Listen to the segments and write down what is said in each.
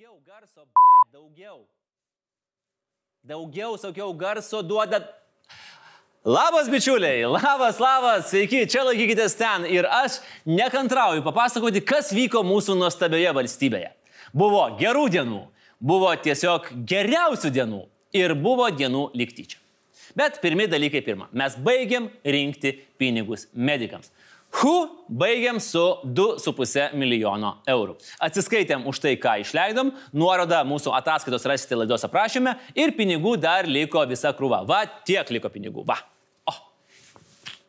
Daugiau. Garso, blėt, daugiau. Daugiau, sakiau, garso duodat. Labas, bičiuliai, labas, labas, sveiki, čia laikykitės ten ir aš nekantrauju papasakoti, kas vyko mūsų nuostabioje valstybėje. Buvo gerų dienų, buvo tiesiog geriausių dienų ir buvo dienų liktyčia. Bet pirmi dalykai pirmą. Mes baigiam rinkti pinigus medikams. Hu, baigiam su 2,5 milijono eurų. Atsiskaitėm už tai, ką išleidom, nuorodą mūsų ataskaitos rasite laidos aprašyme ir pinigų dar liko visa krūva. Va, tiek liko pinigų. Va. O.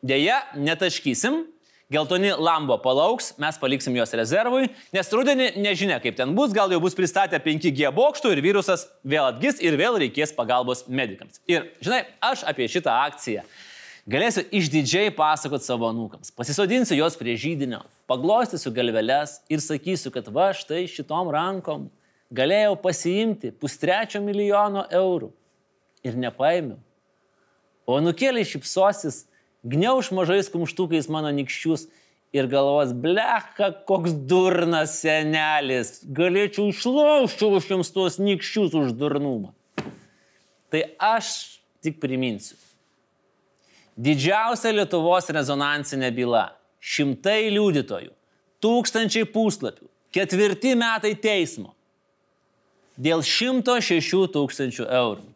Deja, netaškysim. Geltoni lambo palauks, mes paliksim juos rezervui, nes rudenį nežinia, kaip ten bus, gal jau bus pristatę 5G bokštų ir virusas vėl atgis ir vėl reikės pagalbos medikams. Ir, žinai, aš apie šitą akciją Galėsiu išdidžiai pasakoti savo anūkams. Pasisodinsiu juos prie žydinio, paglostysiu galveles ir sakysiu, kad va štai šitom rankom galėjau pasiimti pustrečio milijono eurų. Ir nepaėmiau. O nukėlė šipsosis, gniauž mažais kumštukais mano nikščius ir galvos, blecha, koks durnas senelis, galėčiau išlaužčiau už jums tuos nikščius už durnumą. Tai aš tik priminsiu. Didžiausia Lietuvos rezonansinė byla. Šimtai liudytojų, tūkstančiai puslapių, ketvirti metai teismo. Dėl 106 tūkstančių eurų.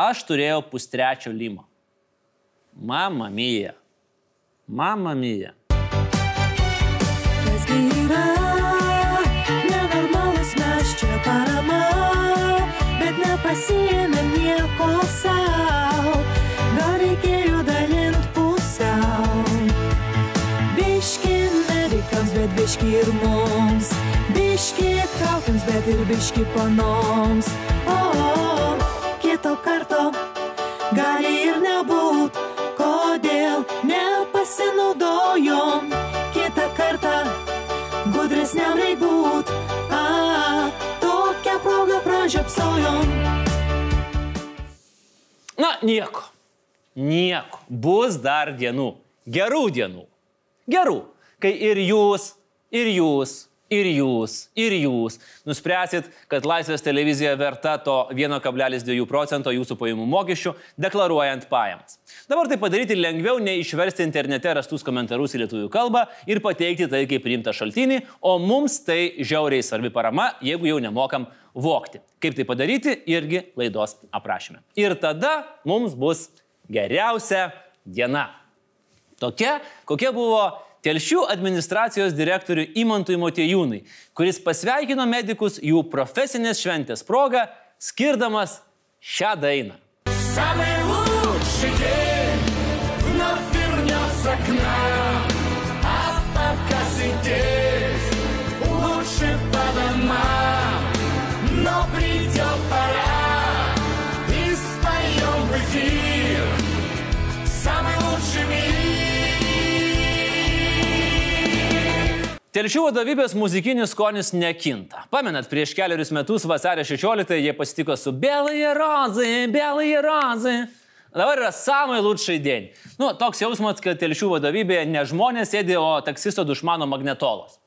Aš turėjau pustrečio limo. Mama mija. Mama mija. Kas gi yra nenormalus mes čia parama, bet nepasijėmėm biški ir mums, biški kaukiams, bet ir biški panoms. O, kito karto gali ir nebūt, kodėl nepasinaudojom kitą kartą gudresniam reik būt. A, tokią progą pražiopsojom. Na, nieko. Nieko. Bus dar dienų. Gerų dienų. Gerų. Kai ir jūs, ir jūs, ir jūs, ir jūs nuspręsit, kad Laisvės televizija verta to 1,2 procento jūsų pajamų mokesčių, deklaruojant pajamas. Dabar tai padaryti lengviau nei išversti internete rastus komentarus į lietuvių kalbą ir pateikti tai kaip priimtą šaltinį, o mums tai žiauriai svarbi parama, jeigu jau nemokam vokti. Kaip tai padaryti, irgi laidos aprašyme. Ir tada mums bus geriausia diena. Tokia, kokia buvo Telšių administracijos direktoriui Imantui Motiejūnai, kuris pasveikino medikus jų profesinės šventės proga, skirdamas šią dainą. Самый лучший день Telšių vadovybės muzikinis skonis nekinta. Pamenat, prieš keliarius metus vasario 16 jie pasitiko su Belai Rozai, Belai Rozai. Dabar yra samai lūčiai dien. Nu, toks jausmas, kad telšių vadovybėje ne žmonės sėdi, o taksisto dušmano magnetolas.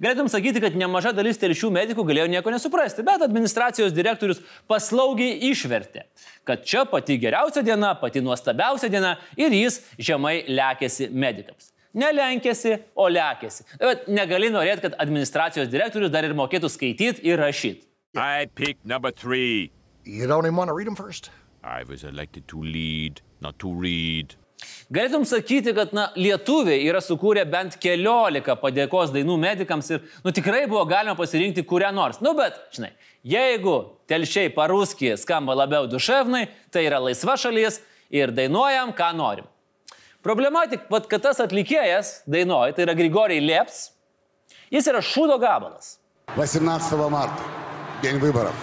Galėtum sakyti, kad nemaža dalis telšių medikų galėjo nieko nesuprasti, bet administracijos direktorius paslaugiai išvertė, kad čia pati geriausia diena, pati nuostabiausia diena ir jis žemai lekėsi medikams. Nelenkėsi, o lekėsi. Bet negali norėti, kad administracijos direktorius dar ir mokėtų skaityti ir rašyti. I picked number three. You don't even want to read them first? I was elected to lead, not to read. Galėtum sakyti, kad na, lietuviai yra sukūrę bent keliolika padėkos dainų medikams ir nu, tikrai buvo galima pasirinkti kurią nors. Nu bet, žinai, jeigu telšiai paruskiai skamba labiau duševnai, tai yra laisva šalis ir dainuojam, ką norim. Problema tik, vat, kad tas atlikėjas dainuoja, tai yra Grigorijai Lieps, jis yra šūdo gabalas. 18 марта, день выборов.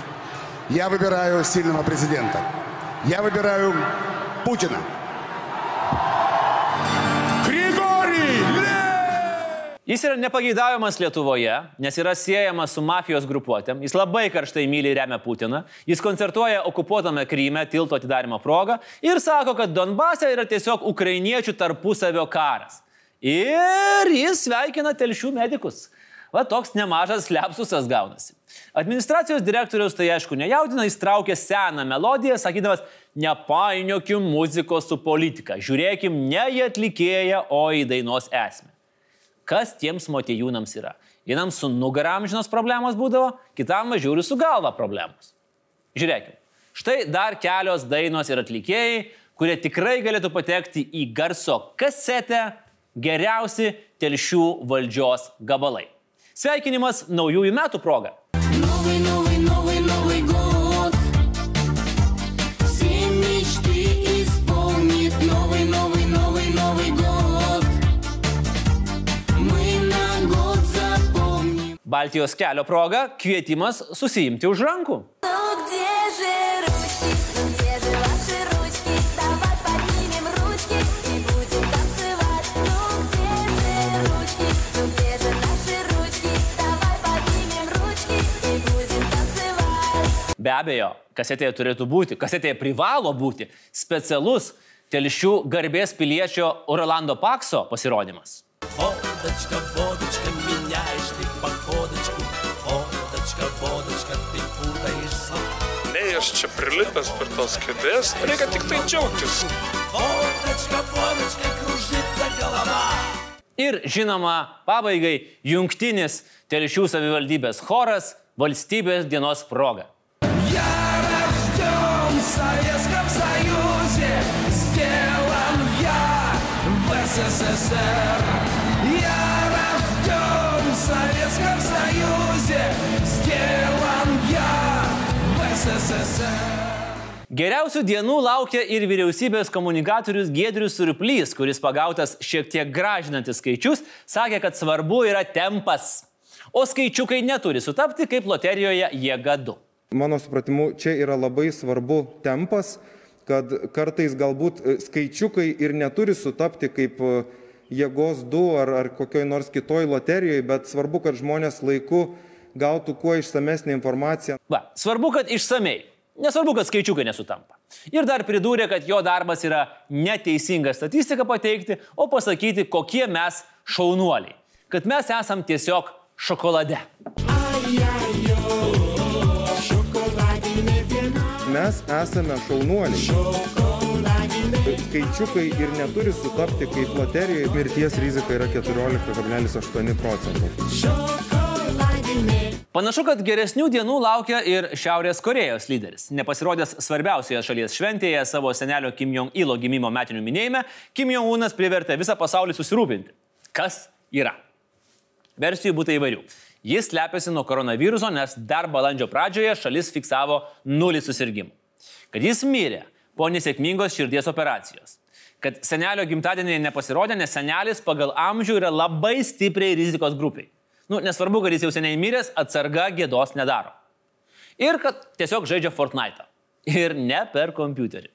Я выбираю сильного президента. Я выбираю Путина. Jis yra nepageidaujamas Lietuvoje, nes yra siejamas su mafijos grupuotėm, jis labai karštai myli remia Putiną, jis koncertuoja okupuotame Kryme tilto atidarimo progą ir sako, kad Donbase yra tiesiog ukrainiečių tarpusavio karas. Ir jis sveikina telšių medikus. Va toks nemažas lepsusas gaunasi. Administracijos direktorius tai aišku nejaudina, jis traukia seną melodiją, sakydamas, nepainiokim muzikos su politika, žiūrėkim ne į atlikėją, o į dainos esmę. Kas tiems motijūnams yra? Vienam su nugaramžinos problemos būdavo, kitam žiūri su galva problemos. Žiūrėkime. Štai dar kelios dainos ir atlikėjai, kurie tikrai galėtų patekti į garso kasetę geriausi telšių valdžios gabalai. Sveikinimas naujųjų metų proga. Baltijos kelio proga kvietimas susijimti už rankų. Be abejo, kasetėje turėtų būti, kasetėje privalo būti specialus telšių garbės piliečio Orlando Pakso pasirodymas. Vodačka, vodačka. čia prilipęs prie tos kėdės, reikia tik tai džiaugtis. Водочка, водочка, кружится голова. Ir žinoma, pabaigai jungtinis telšių savivaldybės choras valstybės dienos proga. Я Geriausių dienų laukia ir vyriausybės komunikatorius Gedrius Surplys, kuris pagautas šiek tiek gražinantis skaičius, sakė, kad svarbu yra tempas. O skaičiukai neturi sutapti kaip loterijoje jėga 2. Mano supratimu, čia yra labai svarbu tempas, kad kartais galbūt e, skaičiukai ir neturi sutapti kaip e, jėgos du ar, ar kokioj nors kitoj loterijoje, bet svarbu, kad žmonės laiku gautų kuo išsamesnį informaciją. Va, svarbu, kad išsamei. Nesvarbu, kad skaičiukai nesutampa. Ir dar pridūrė, kad jo darbas yra neteisinga statistika pateikti, o pasakyti, kokie mes šaunuoliai. Kad mes esam tiesiog šokolade. Mes esame šaunuoliai. Skaičiukai ir neturi sutapti kaip loterijoje. Mirties rizika yra 14,8 procentų. Panašu, kad geresnių dienų laukia ir Šiaurės Korejos lyderis. Nepasirodęs svarbiausioje šalies šventėje savo senelio Kim Jong-ilo gimimo metinių minėjime, Kim Jong-unas privertė visą pasaulį susirūpinti. Kas yra? Versijų būtų įvairių. Jis slepiasi nuo koronaviruso, nes dar balandžio pradžioje šalis fiksavo nulį susirgymų. Kad jis mirė po nesėkmingos širdies operacijos. Kad senelio gimtadieniai nepasirodė, nes senelis pagal amžių yra labai stipriai rizikos grupiai. Nu, nesvarbu, kad jis jau seniai miręs, atsarga gėdos nedaro. Ir kad tiesiog žaidžia Fortnite. Ir ne per kompiuterį.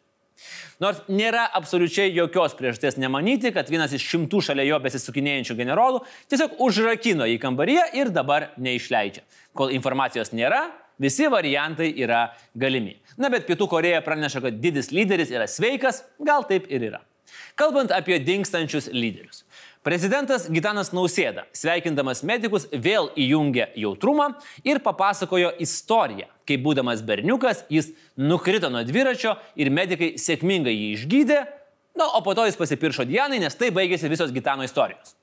Nors nėra absoliučiai jokios priežasties nemanyti, kad vienas iš šimtų šalia jo besisukinėjančių generolų tiesiog užrakino į kambaryje ir dabar neišleidžia. Kol informacijos nėra, visi variantai yra galimi. Na bet Pietų Koreja praneša, kad didis lyderis yra sveikas, gal taip ir yra. Kalbant apie dinkstančius lyderius. Prezidentas Gitanas Nausėda, sveikindamas medikus, vėl įjungė jautrumą ir papasakojo istoriją, kaip būdamas berniukas jis nukrito nuo dviračio ir medikai sėkmingai jį išgydė, na, o po to jis pasipiršo Dianai, nes tai baigėsi visos Gitano istorijos.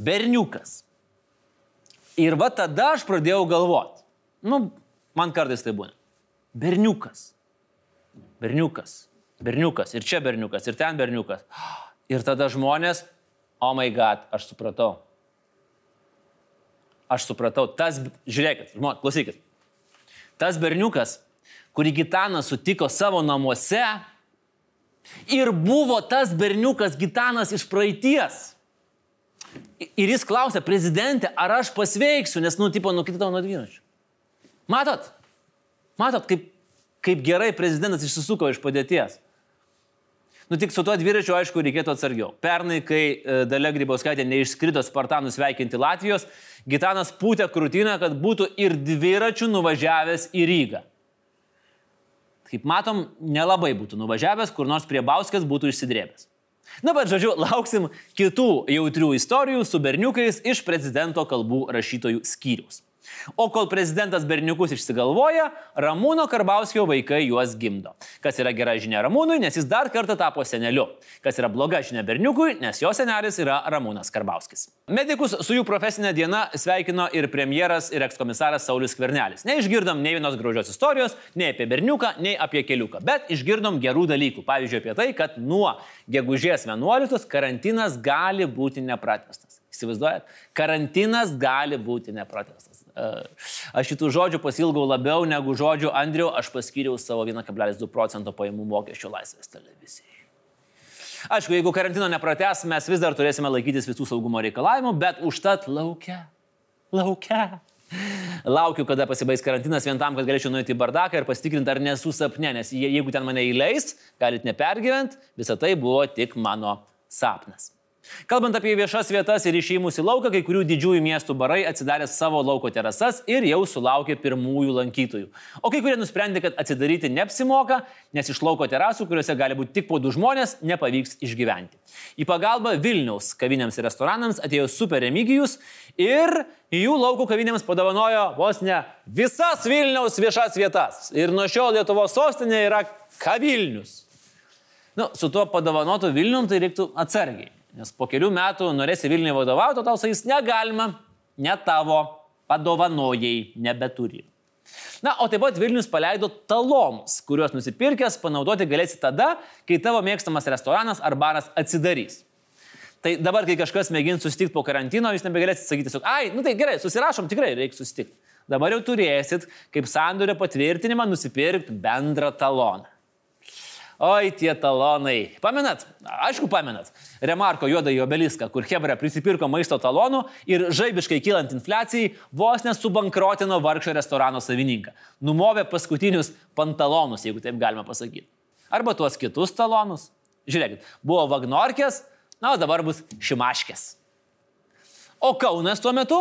Berniukas. Ir va tada aš pradėjau galvoti. Nu, man kartais tai būna. Berniukas. Berniukas. Berniukas. Ir čia berniukas. Ir ten berniukas. Ir tada žmonės, oh my god, aš supratau. Aš supratau, tas, žiūrėkit, žmonės, klausykit. Tas berniukas, kurį Gitanas sutiko savo namuose ir buvo tas berniukas Gitanas iš praeities. Ir jis klausė, prezidentė, ar aš pasveiksiu, nes, nu, tipo, nukritau nuo dviračio. Matot? Matot, kaip, kaip gerai prezidentas išsisuko iš padėties. Nu tik su tuo dviračiu, aišku, reikėtų atsargiau. Pernai, kai e, Dalia Grybauskaitė neišskrido Spartanų sveikinti Latvijos, Gitanas pūtė krūtinę, kad būtų ir dviračių nuvažiavęs į Rygą. Kaip matom, nelabai būtų nuvažiavęs, kur nors prie Bauskės būtų išsidrėbęs. Na, bet žodžiu, lauksim kitų jautrių istorijų su berniukais iš prezidento kalbų rašytojų skyrius. O kol prezidentas berniukus išsigalvoja, Ramūno Karbauskio vaikai juos gimdo. Kas yra gera žinia Ramūnui, nes jis dar kartą tapo seneliu. Kas yra bloga žinia berniukui, nes jo senelis yra Ramūnas Karbauskis. Medikus su jų profesinė diena sveikino ir premjeras, ir ekskomisaras Saulis Kvernelis. Neišgirdom nei vienos gražios istorijos, nei apie berniuką, nei apie keliuką, bet išgirdom gerų dalykų. Pavyzdžiui, apie tai, kad nuo gegužės 11 karantinas gali būti nepratestas. Įsivaizduojat? Karantinas gali būti nepratestas. Aš šitų žodžių pasilgau labiau negu žodžių Andriu, aš paskyriau savo 1,2 procento pajamų mokesčio laisvės televizijai. Aišku, jeigu karantino nepratęs, mes vis dar turėsime laikytis visų saugumo reikalavimų, bet užtat laukia. Laukia. Laukiu, kada pasibaigs karantinas vien tam, kad galėčiau nueiti į bardaką ir pasitikrinti, ar nesu sapne, nes je- jeigu ten mane įleis, galit nepergyventi, visa tai buvo tik mano sapnas. Kalbant apie viešas vietas ir išėjimus į lauką, kai kurių didžiųjų miestų barai atsidarė savo lauko terasas ir jau sulaukė pirmųjų lankytojų. O kai kurie nusprendė, kad atsidaryti neapsimoka, nes iš lauko terasų, kuriuose gali būti tik po du žmonės, nepavyks išgyventi. Į pagalbą Vilniaus kavinėms ir restoranams atėjo Super Remigijus ir jų lauko kavinėms padovanojo vos ne visas Vilniaus viešas vietas. Ir nuo šiol Lietuvos sostinė yra Kavilnius. Nu, su tuo padovanotu Vilnium tai reiktų atsargiai. Nes po kelių metų norėsi Vilniui vadovauti, o tau sakys, negalima, ne tavo, padovanojai, nebeturi. Na, o taip pat Vilnius paleido talonus, kuriuos nusipirkęs panaudoti galėsi tada, kai tavo mėgstamas restoranas ar baras atsidarys. Tai dabar, kai kažkas mėgins susitikti po karantino, jūs nebegalėsite sakyti tiesiog, ai, nu tai gerai, susirašom, tikrai reikia susitikti. Dabar jau turėsit, kaip sandorio patvirtinimą, nusipirkti bendrą taloną. Oi, tie talonai. Pamenat? Aišku, pamenat. Remarko juodąjį obeliską, kur Hebra prisipirko maisto talonų ir žaibiškai kylant infliacijai vos nesubankrotino vargšą restorano savininką. Numovė paskutinius pantalonus, jeigu taip galima pasakyti. Arba tuos kitus talonus. Žiūrėkit, buvo Vagnorkės, na, o dabar bus Šimaškės. O Kaunas tuo metu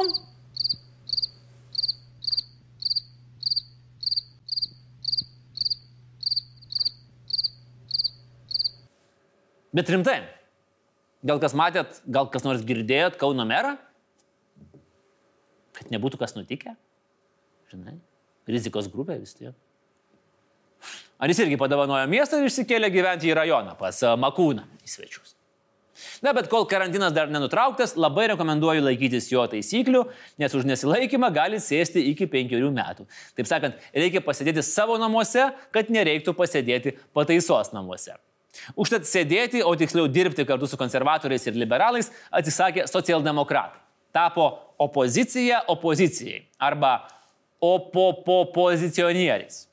Bet rimtai. Gal kas matėt, gal kas nors girdėjot Kauno merą? Kad nebūtų kas nutikę? Žinai, rizikos grupė vis tiek. Ar jis irgi padovanojo miestą ir išsikėlė gyventi į rajoną pas a, Makūną į svečius? Na, bet kol karantinas dar nenutrauktas, labai rekomenduoju laikytis jo taisyklių, nes už nesilaikymą gali sėsti iki penkerių metų. Taip sakant, reikia pasėdėti savo namuose, kad nereiktų pasėdėti pataisos namuose. Užtat sėdėti, o tiksliau dirbti kartu su konservatoriais ir liberalais atsisakė socialdemokratai. Tapo opozicija opozicijai arba opopozicionieriais.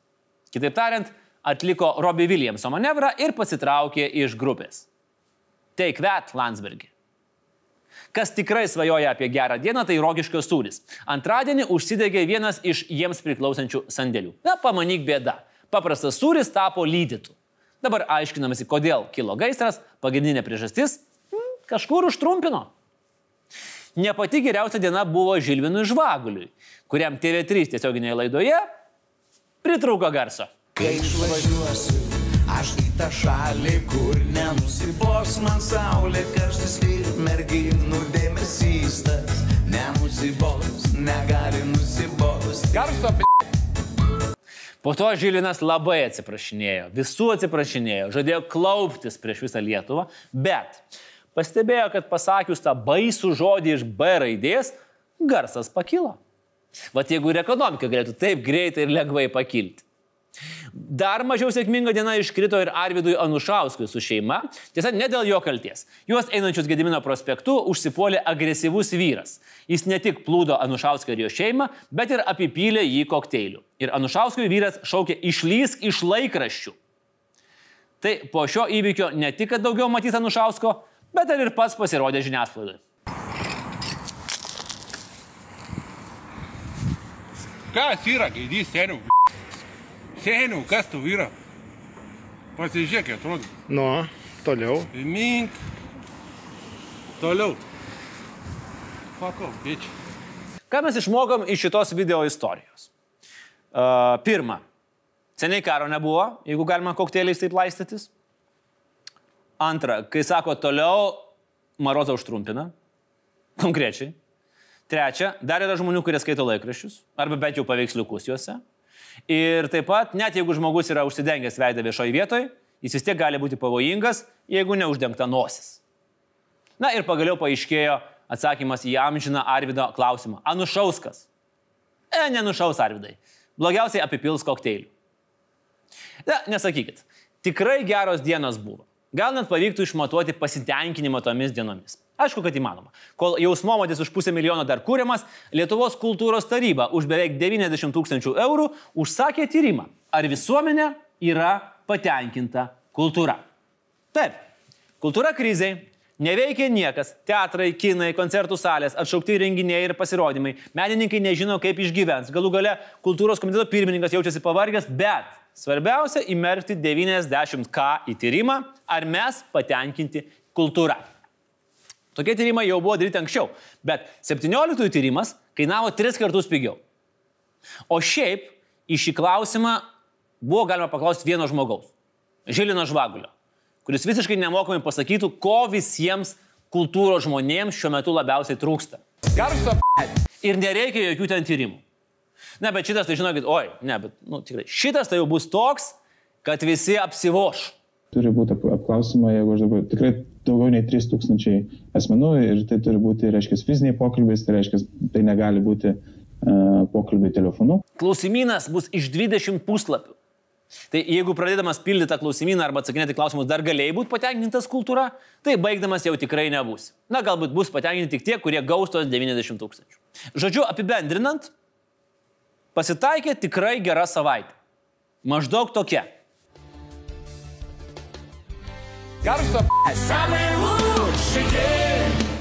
Kitaip tariant, atliko Robbie Williamso manevrą ir pasitraukė iš grupės. Take that, Landsbergi. Kas tikrai svajoja apie gerą dieną, tai rogiškas sūris. Antradienį užsidegė vienas iš jiems priklausančių sandėlių. Na, pamanyk bėda. Paprastas sūris tapo lydytų. Dabar aiškinamasi, kodėl kilo gaisras, pagrindinė priežastis hmm, - kažkur užtrumpino. Ne pati geriausia diena buvo Žilvinui Žvaguliui, kuriam TV3 tiesioginėje laidoje pritrūko garso. Kai išvažiuosiu, aš į tą šalį, kur nenusibos man saulė, karštis ir merginų dėmesys tas. Nenusibos, negali nusibos. Garso, Po to Žilinas labai atsiprašinėjo, visų atsiprašinėjo, žadėjo klauptis prieš visą Lietuvą, bet pastebėjo, kad pasakius tą baisų žodį iš B raidės, garsas pakilo. Vat jeigu ir ekonomika galėtų taip greitai ir lengvai pakilti. Dar mažiau sėkminga diena iškrito ir Arvidui Anušauskui su šeima. Tiesa, ne dėl jo kalties. Juos einančius Gedimino prospektu užsipuolė agresyvus vyras. Jis ne tik plūdo Anušauską ir jo šeimą, bet ir apipylė jį kokteiliu. Ir Anušauskui vyras šaukė išlysk iš laikraščių. Tai po šio įvykio ne tik, kad daugiau matys Anušausko, bet ir pats pasirodė žiniasklaidai. Kas yra gaidys, seniau? Seniau, kas tu yra? Pasižiūrėk, atrodo. Nu, toliau. Mink. Toliau. Fuck off, bitch. Ką mes išmokom iš šitos video istorijos? Uh, pirma, seniai karo nebuvo, jeigu galima kokteiliais taip laistytis. Antra, kai sako toliau, Marozą užtrumpina. Konkrečiai. Trečia, dar yra žmonių, kurie skaito laikraščius, arba bent jau paveiksliukus juose. Ir taip pat, net jeigu žmogus yra užsidengęs veidą viešoje vietoje, jis vis tiek gali būti pavojingas, jeigu neuždengta nosis. Na ir pagaliau paaiškėjo atsakymas į amžiną Arvido klausimą. Anušauskas. E, nenušaus Arvidai. Blogiausiai apipils kokteilių. Na, nesakykit. Tikrai geros dienos buvo. Gal net pavyktų išmatuoti pasitenkinimą tomis dienomis. Aišku, kad įmanoma. Kol jausmomodis už pusę milijono dar kūriamas, Lietuvos kultūros taryba už beveik 90 tūkstančių eurų užsakė tyrimą, ar visuomenė yra patenkinta kultūra. Taip, kultūra kriziai, neveikia niekas, teatrai, kinai, koncertų salės, atšaukti renginiai ir pasirodymai, menininkai nežino, kaip išgyvens, galų gale kultūros komiteto pirmininkas jaučiasi pavargęs, bet svarbiausia įmerkti 90k į tyrimą, ar mes patenkinti kultūra. Tokie tyrimai jau buvo daryti anksčiau, bet 17 tyrimas kainavo 3 kartus pigiau. O šiaip į šį klausimą buvo galima paklausti vieno žmogaus - Žilino Žvagulio, kuris visiškai nemokamai pasakytų, ko visiems kultūros žmonėms šiuo metu labiausiai trūksta. Garso Ir nereikia jokių ten tyrimų. Ne, bet šitas tai žinokit, oi, ne, bet, nu, tikrai, šitas tai jau bus toks, kad visi apsivoš. turi būti ap- apklausima, jeigu aš dabar tikrai daugiau nei 3000 asmenų ir tai turi būti, reiškia, fiziniai pokalbiai, tai reiškia, tai negali būti uh, pokalbiai telefonu. Klausimynas bus iš 20 puslapių. Tai jeigu pradėdamas pildyti tą klausimyną arba atsakinėti klausimus dar galėjai būti patenkintas kultūra, tai baigdamas jau tikrai nebus. Na, galbūt bus patenkinti tik tie, kurie gaus tos 90 tūkstančių. Žodžiu, apibendrinant, pasitaikė tikrai gera savaitė. Maždaug tokia. Garso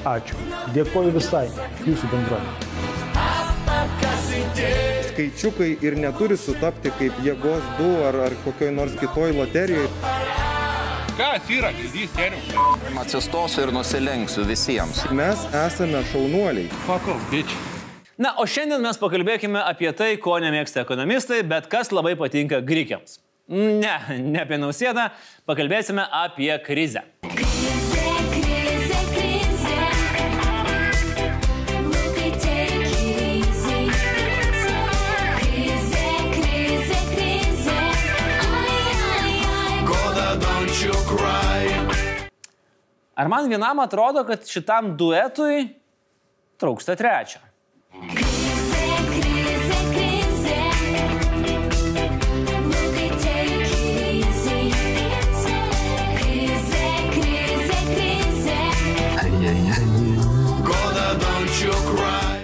Ačiū. Dėkoju visai jūsų bendruomenė. Skaičiukai ir neturi sutapti kaip jėgos du ar, ar kokioj nors kitoj loterijoje. Kas yra gaidys, seniau? Atsistosiu ir nusilenksiu visiems. Mes esame šaunuoliai. Fuck off, bitch. Na, o šiandien mes pakalbėkime apie tai, ko nemėgsta ekonomistai, bet kas labai patinka grikiams. Ne, ne apie nausėdą, pakalbėsime apie krizę. Ar man vienam atrodo, kad šitam duetui trūksta trečio?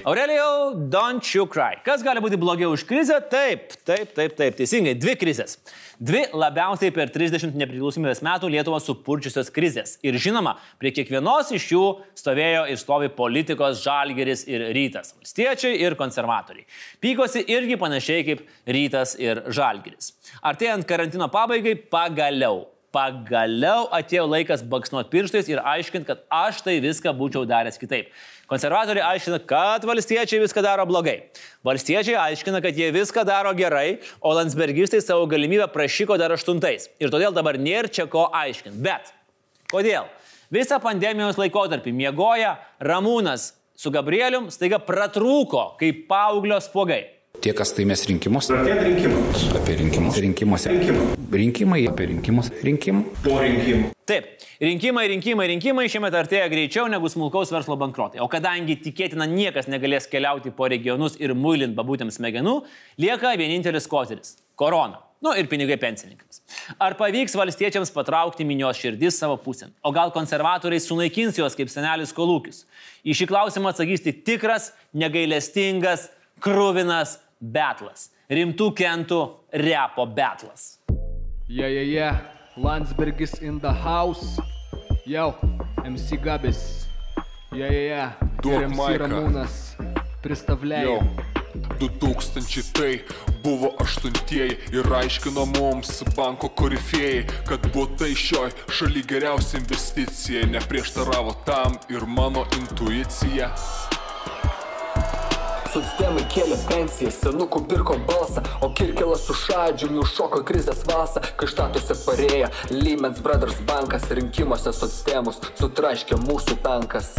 Aurelijau, don't you cry. Kas gali būti blogiau už krizę? Taip, taip, taip, taip, teisingai. Dvi krizės. Dvi labiausiai per 30 nepriklausomybės metų Lietuvą supurčiusios krizės. Ir žinoma, prie kiekvienos iš jų stovėjo ir stovi politikos žalgeris ir rytas. Valstiečiai ir konservatoriai. Pykosi irgi panašiai kaip rytas ir žalgeris. Artėjant karantino pabaigai, pagaliau pagaliau atėjo laikas baksnuot pirštais ir aiškinti, kad aš tai viską būčiau daręs kitaip. Konservatoriai aiškina, kad valstiečiai viską daro blogai. Valstiečiai aiškina, kad jie viską daro gerai, o Landsbergistai savo galimybę prašyko dar aštuntais. Ir todėl dabar nėra čia ko aiškinti. Bet kodėl? Visą pandemijos laikotarpį miegoja Ramūnas su Gabrielium staiga pratrūko kaip paauglio spogai. Tie, kas laimės rinkimus. rinkimus. Apie rinkimus. Rinkimuose. Rinkimai apie rinkimus. Rinkimų. Po rinkimų. Taip, rinkimai, rinkimai, rinkimai šiemet artėja greičiau negu smulkaus verslo bankrotai. O kadangi tikėtina niekas negalės keliauti po regionus ir muilint babutėms smegenų, lieka vienintelis koteris - korona. Nu ir pinigai pensininkams. Ar pavyks valstiečiams patraukti minios širdis savo pusėn? O gal konservatoriai sunaikins juos kaip senelis kolūkis? Į šį klausimą atsakys tik tikras, negailestingas, krūvinas betlas. Rimtų kentų repo betlas. Yeah, yeah, yeah. Landsbergis in the house. Yo, MC Gabis. Yeah, yeah, yeah. Duok Ir MC. Ramūnas. Pristavlėjau. Jo, 2000 tai buvo aštuntieji ir aiškino mums banko korifėjai, kad būtai šioj šaly geriausia investicija, neprieštaravo tam ir mano intuicija. Socdemai kėlė pensijas, senukų pirko balsą, o Kirkilas su Šadžiumi užšoko krizės vasą, kai štatuose parėjo Lehman Brothers bankas rinkimuose socdemus sutraškė mūsų tankas.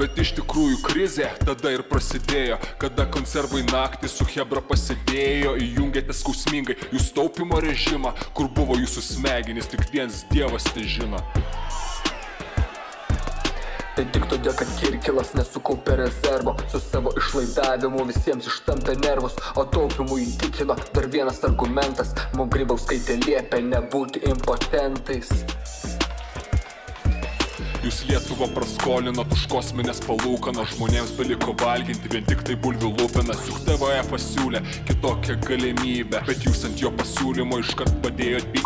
Bet iš tikrųjų krizė tada ir prasidėjo, kada konservai naktį su Hebra pasidėjo, įjungėte skausmingai jūs taupimo režimą, kur buvo jūsų smegenys, tik vienas dievas tai žino. Tai tik todėl, kad Kirkilas nesukaupė rezervo. Su savo išlaidavimu visiems ištampė nervus O taupimu įtikino dar vienas argumentas. Mums grybauskaitė liepė nebūti impotentais. Jūs Lietuvą praskolinot už kosminės palūkanas, žmonėms beliko valginti vien tik tai bulvių lupinas, juk TVF pasiūlė kitokią galimybę, bet jūs ant jo pasiūlymo iškart padėjot by...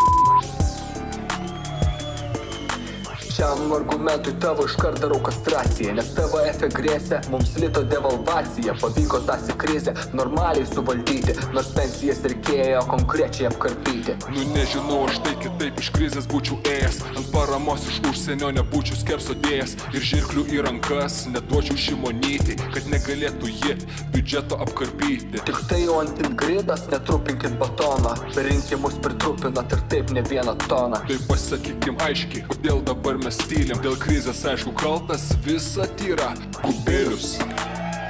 Šiam argumentui tavo iškart darau kastraciją Nes TVF grėsė mums lito devalvacija Pavyko tąsi krizę normaliai suvaldyti Nors pensijas reikėjo konkrečiai apkarpyti Nu nežinau, aš tai kitaip iš krizės būčiau ėjęs, ant paramos iš užsienio nebūčiau skersodėjęs ir žirklių į rankas neduočiau šimonytį, kad negalėtų ji biudžeto apkarpyti. Tik tai jau ant ingridas netrupinkit batoną rinkimus pritrupinat ir taip ne vieną toną Tai pasakykim aiškiai, kodėl dabar mes tylim, dėl krizės aišku kaltas visa tyra kubelius.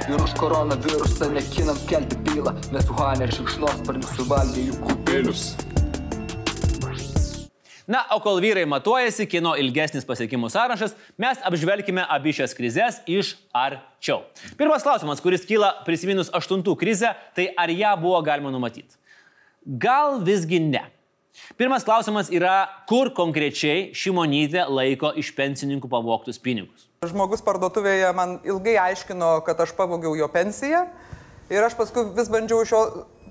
Ir už koronavirusą nekinam skelbti bylą Nes Wuhanė šikšnosparnių suvalgė jų kubelius Na, o kol vyrai matuojasi, kino ilgesnis pasiekimų sąrašas, mes apžvelgime abi šias krizės iš arčiau. Pirmas klausimas, kuris kyla prisiminus aštuntų krizę, tai ar ją buvo galima numatyti? Gal visgi ne. Pirmas klausimas yra, kur konkrečiai šimonytė laiko iš pensininkų pavogtus pinigus. Žmogus parduotuvėje man ilgai aiškino, kad aš pavogiau jo pensiją ir aš paskui vis bandžiau iš jo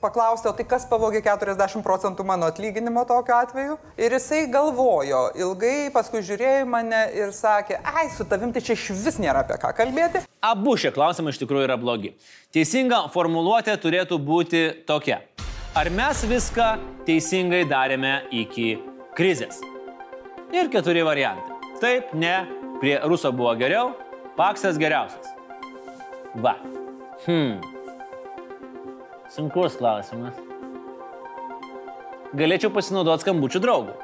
paklausti, o tai kas pavogė 40 procentų mano atlyginimo tokiu atveju. Ir jisai galvojo ilgai, paskui žiūrėjo mane ir sakė, ai, su tavim tai čia iš vis nėra apie ką kalbėti. Abu šie klausimai iš tikrųjų yra blogi. Teisinga formuluotė turėtų būti tokia. Ar mes viską teisingai darėme iki krizės? Ir keturi variantai. Taip, ne, prie Ruso buvo geriau, Paksas geriausias. Va. Hmm. Sunkus klausimas. Galėčiau pasinaudoti skambučių draugų.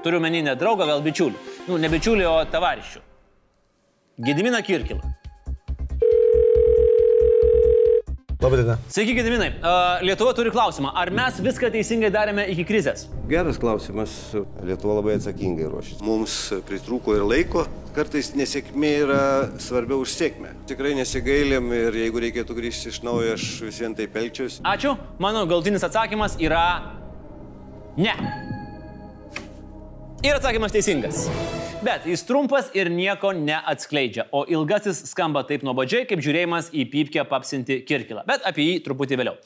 Turiu menį ne draugą, gal bičiulį. Nu, ne bičiulį, o tavarišių. Gedimina Kirkilą. Labadiena. Sveiki, Gediminai. Lietuva turi klausimą. Ar mes viską teisingai darėme iki krizės? Geras klausimas. Lietuva labai atsakingai ruošiasi. Mums pritrūko ir laiko. Kartais nesėkmė yra svarbiau už sėkmę. Tikrai nesigailim ir jeigu reikėtų grįžti iš naujo, aš vis vien taip elgčiausi. Ačiū. Mano galtinis atsakymas yra ne. Ir atsakymas teisingas. Bet jis trumpas ir nieko neatskleidžia, o ilgasis skamba taip nuobodžiai, kaip žiūrėjimas į pypkę papsinti kirkilą. Bet apie jį truputį vėliau.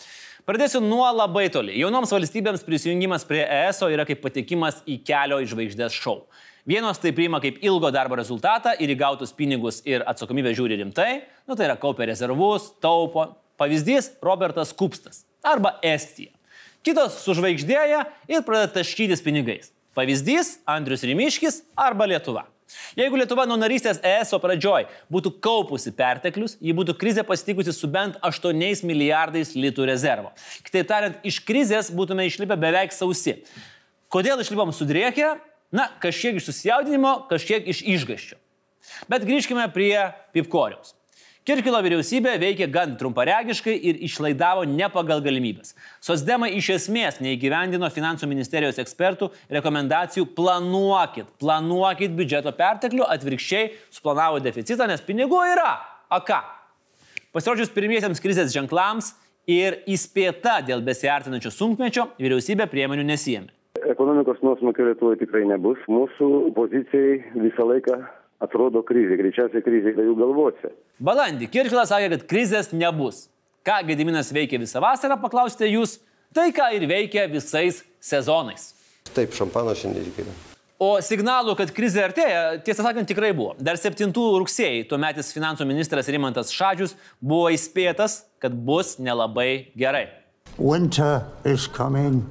Pradėsiu nuo labai toli. Jaunoms valstybėms prisijungimas prie ESO yra kaip patekimas į kelio žvaigždės šou. Vienos tai priima kaip ilgo darbo rezultatą ir įgautus pinigus ir atsakomybę žiūri rimtai, nu tai yra kaupia rezervus, taupo. Pavyzdys - Robertas Kupstas arba Estija. Kitos sužvaigždėja ir pradeda taškytis pinigais. Pavyzdys - Andrius Rimiškis arba Lietuva. Jeigu Lietuva nuo narystės ESO pradžioj būtų kaupusi perteklius, ji būtų krizę pasitikusi su bent 8 milijardais litų rezervo. Kitaip tariant, iš krizės būtume išlipę beveik sausi. Kodėl išlipom sudriekę? Na, kažkiek iš susijaudinimo, kažkiek iš išgaščio. Bet grįžkime prie Pipkoriaus. Kirkilo vyriausybė veikė gan trumparegiškai ir išlaidavo ne pagal galimybės. Sosdemai iš esmės neįgyvendino finansų ministerijos ekspertų rekomendacijų planuokit, planuokit biudžeto perteklių, atvirkščiai suplanavo deficitą, nes pinigų yra. A ką? Pasirodžius pirmiesiems krizės ženklams, ir įspėta dėl besiartinančio sunkmečio vyriausybė priemonių nesijėmė. Ekonomikos nuosmukio Lietuvoje tikrai nebus. Mūsų pozicijai visą laiką atrodo krizė. Greičiausiai krizė yra jų galvose. Balandį Kirkilas sakė, kad krizės nebus. Ką Gediminas veikia visą vasarą, paklausite jūs, tai ką ir veikia visais sezonais. Taip, šampano šiandien reikia. O signalų, kad krizė artėja, tiesą sakant, tikrai buvo. Dar 7 rugsėjai tuometis finansų ministras Rimantas Šadžius buvo įspėtas, kad bus nelabai gerai. Winter is coming.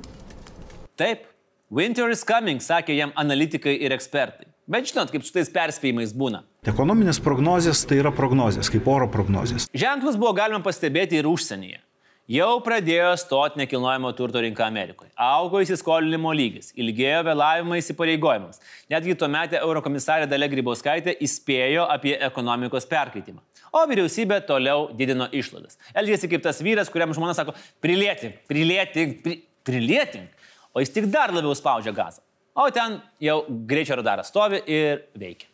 Taip, winter is coming, sakė jam analitikai ir ekspertai. Bet žinot, kaip su tais perspėjimais būna. Ekonominės prognozijas tai yra prognozijas, kaip oro prognozijas. Ženklus buvo galima pastebėti ir užsienyje. Jau pradėjo stoti nekilnojamo turto rinka Amerikoje. Augo įsiskolinimo lygis, ilgėjo vėlavimai įsipareigojimams. Netgi tuo metu eurokomisarė Dalia Grybauskaitė įspėjo apie ekonomikos perkaitimą. O vyriausybė toliau didino išlaidas. Elgėsi kaip tas vyras, kuriam žmona sako, prilėtink, prilėtink, pri, prilėtink. O jis tik dar labiau spaudžia gazą. O ten jau greičio radaras stovi ir veikia.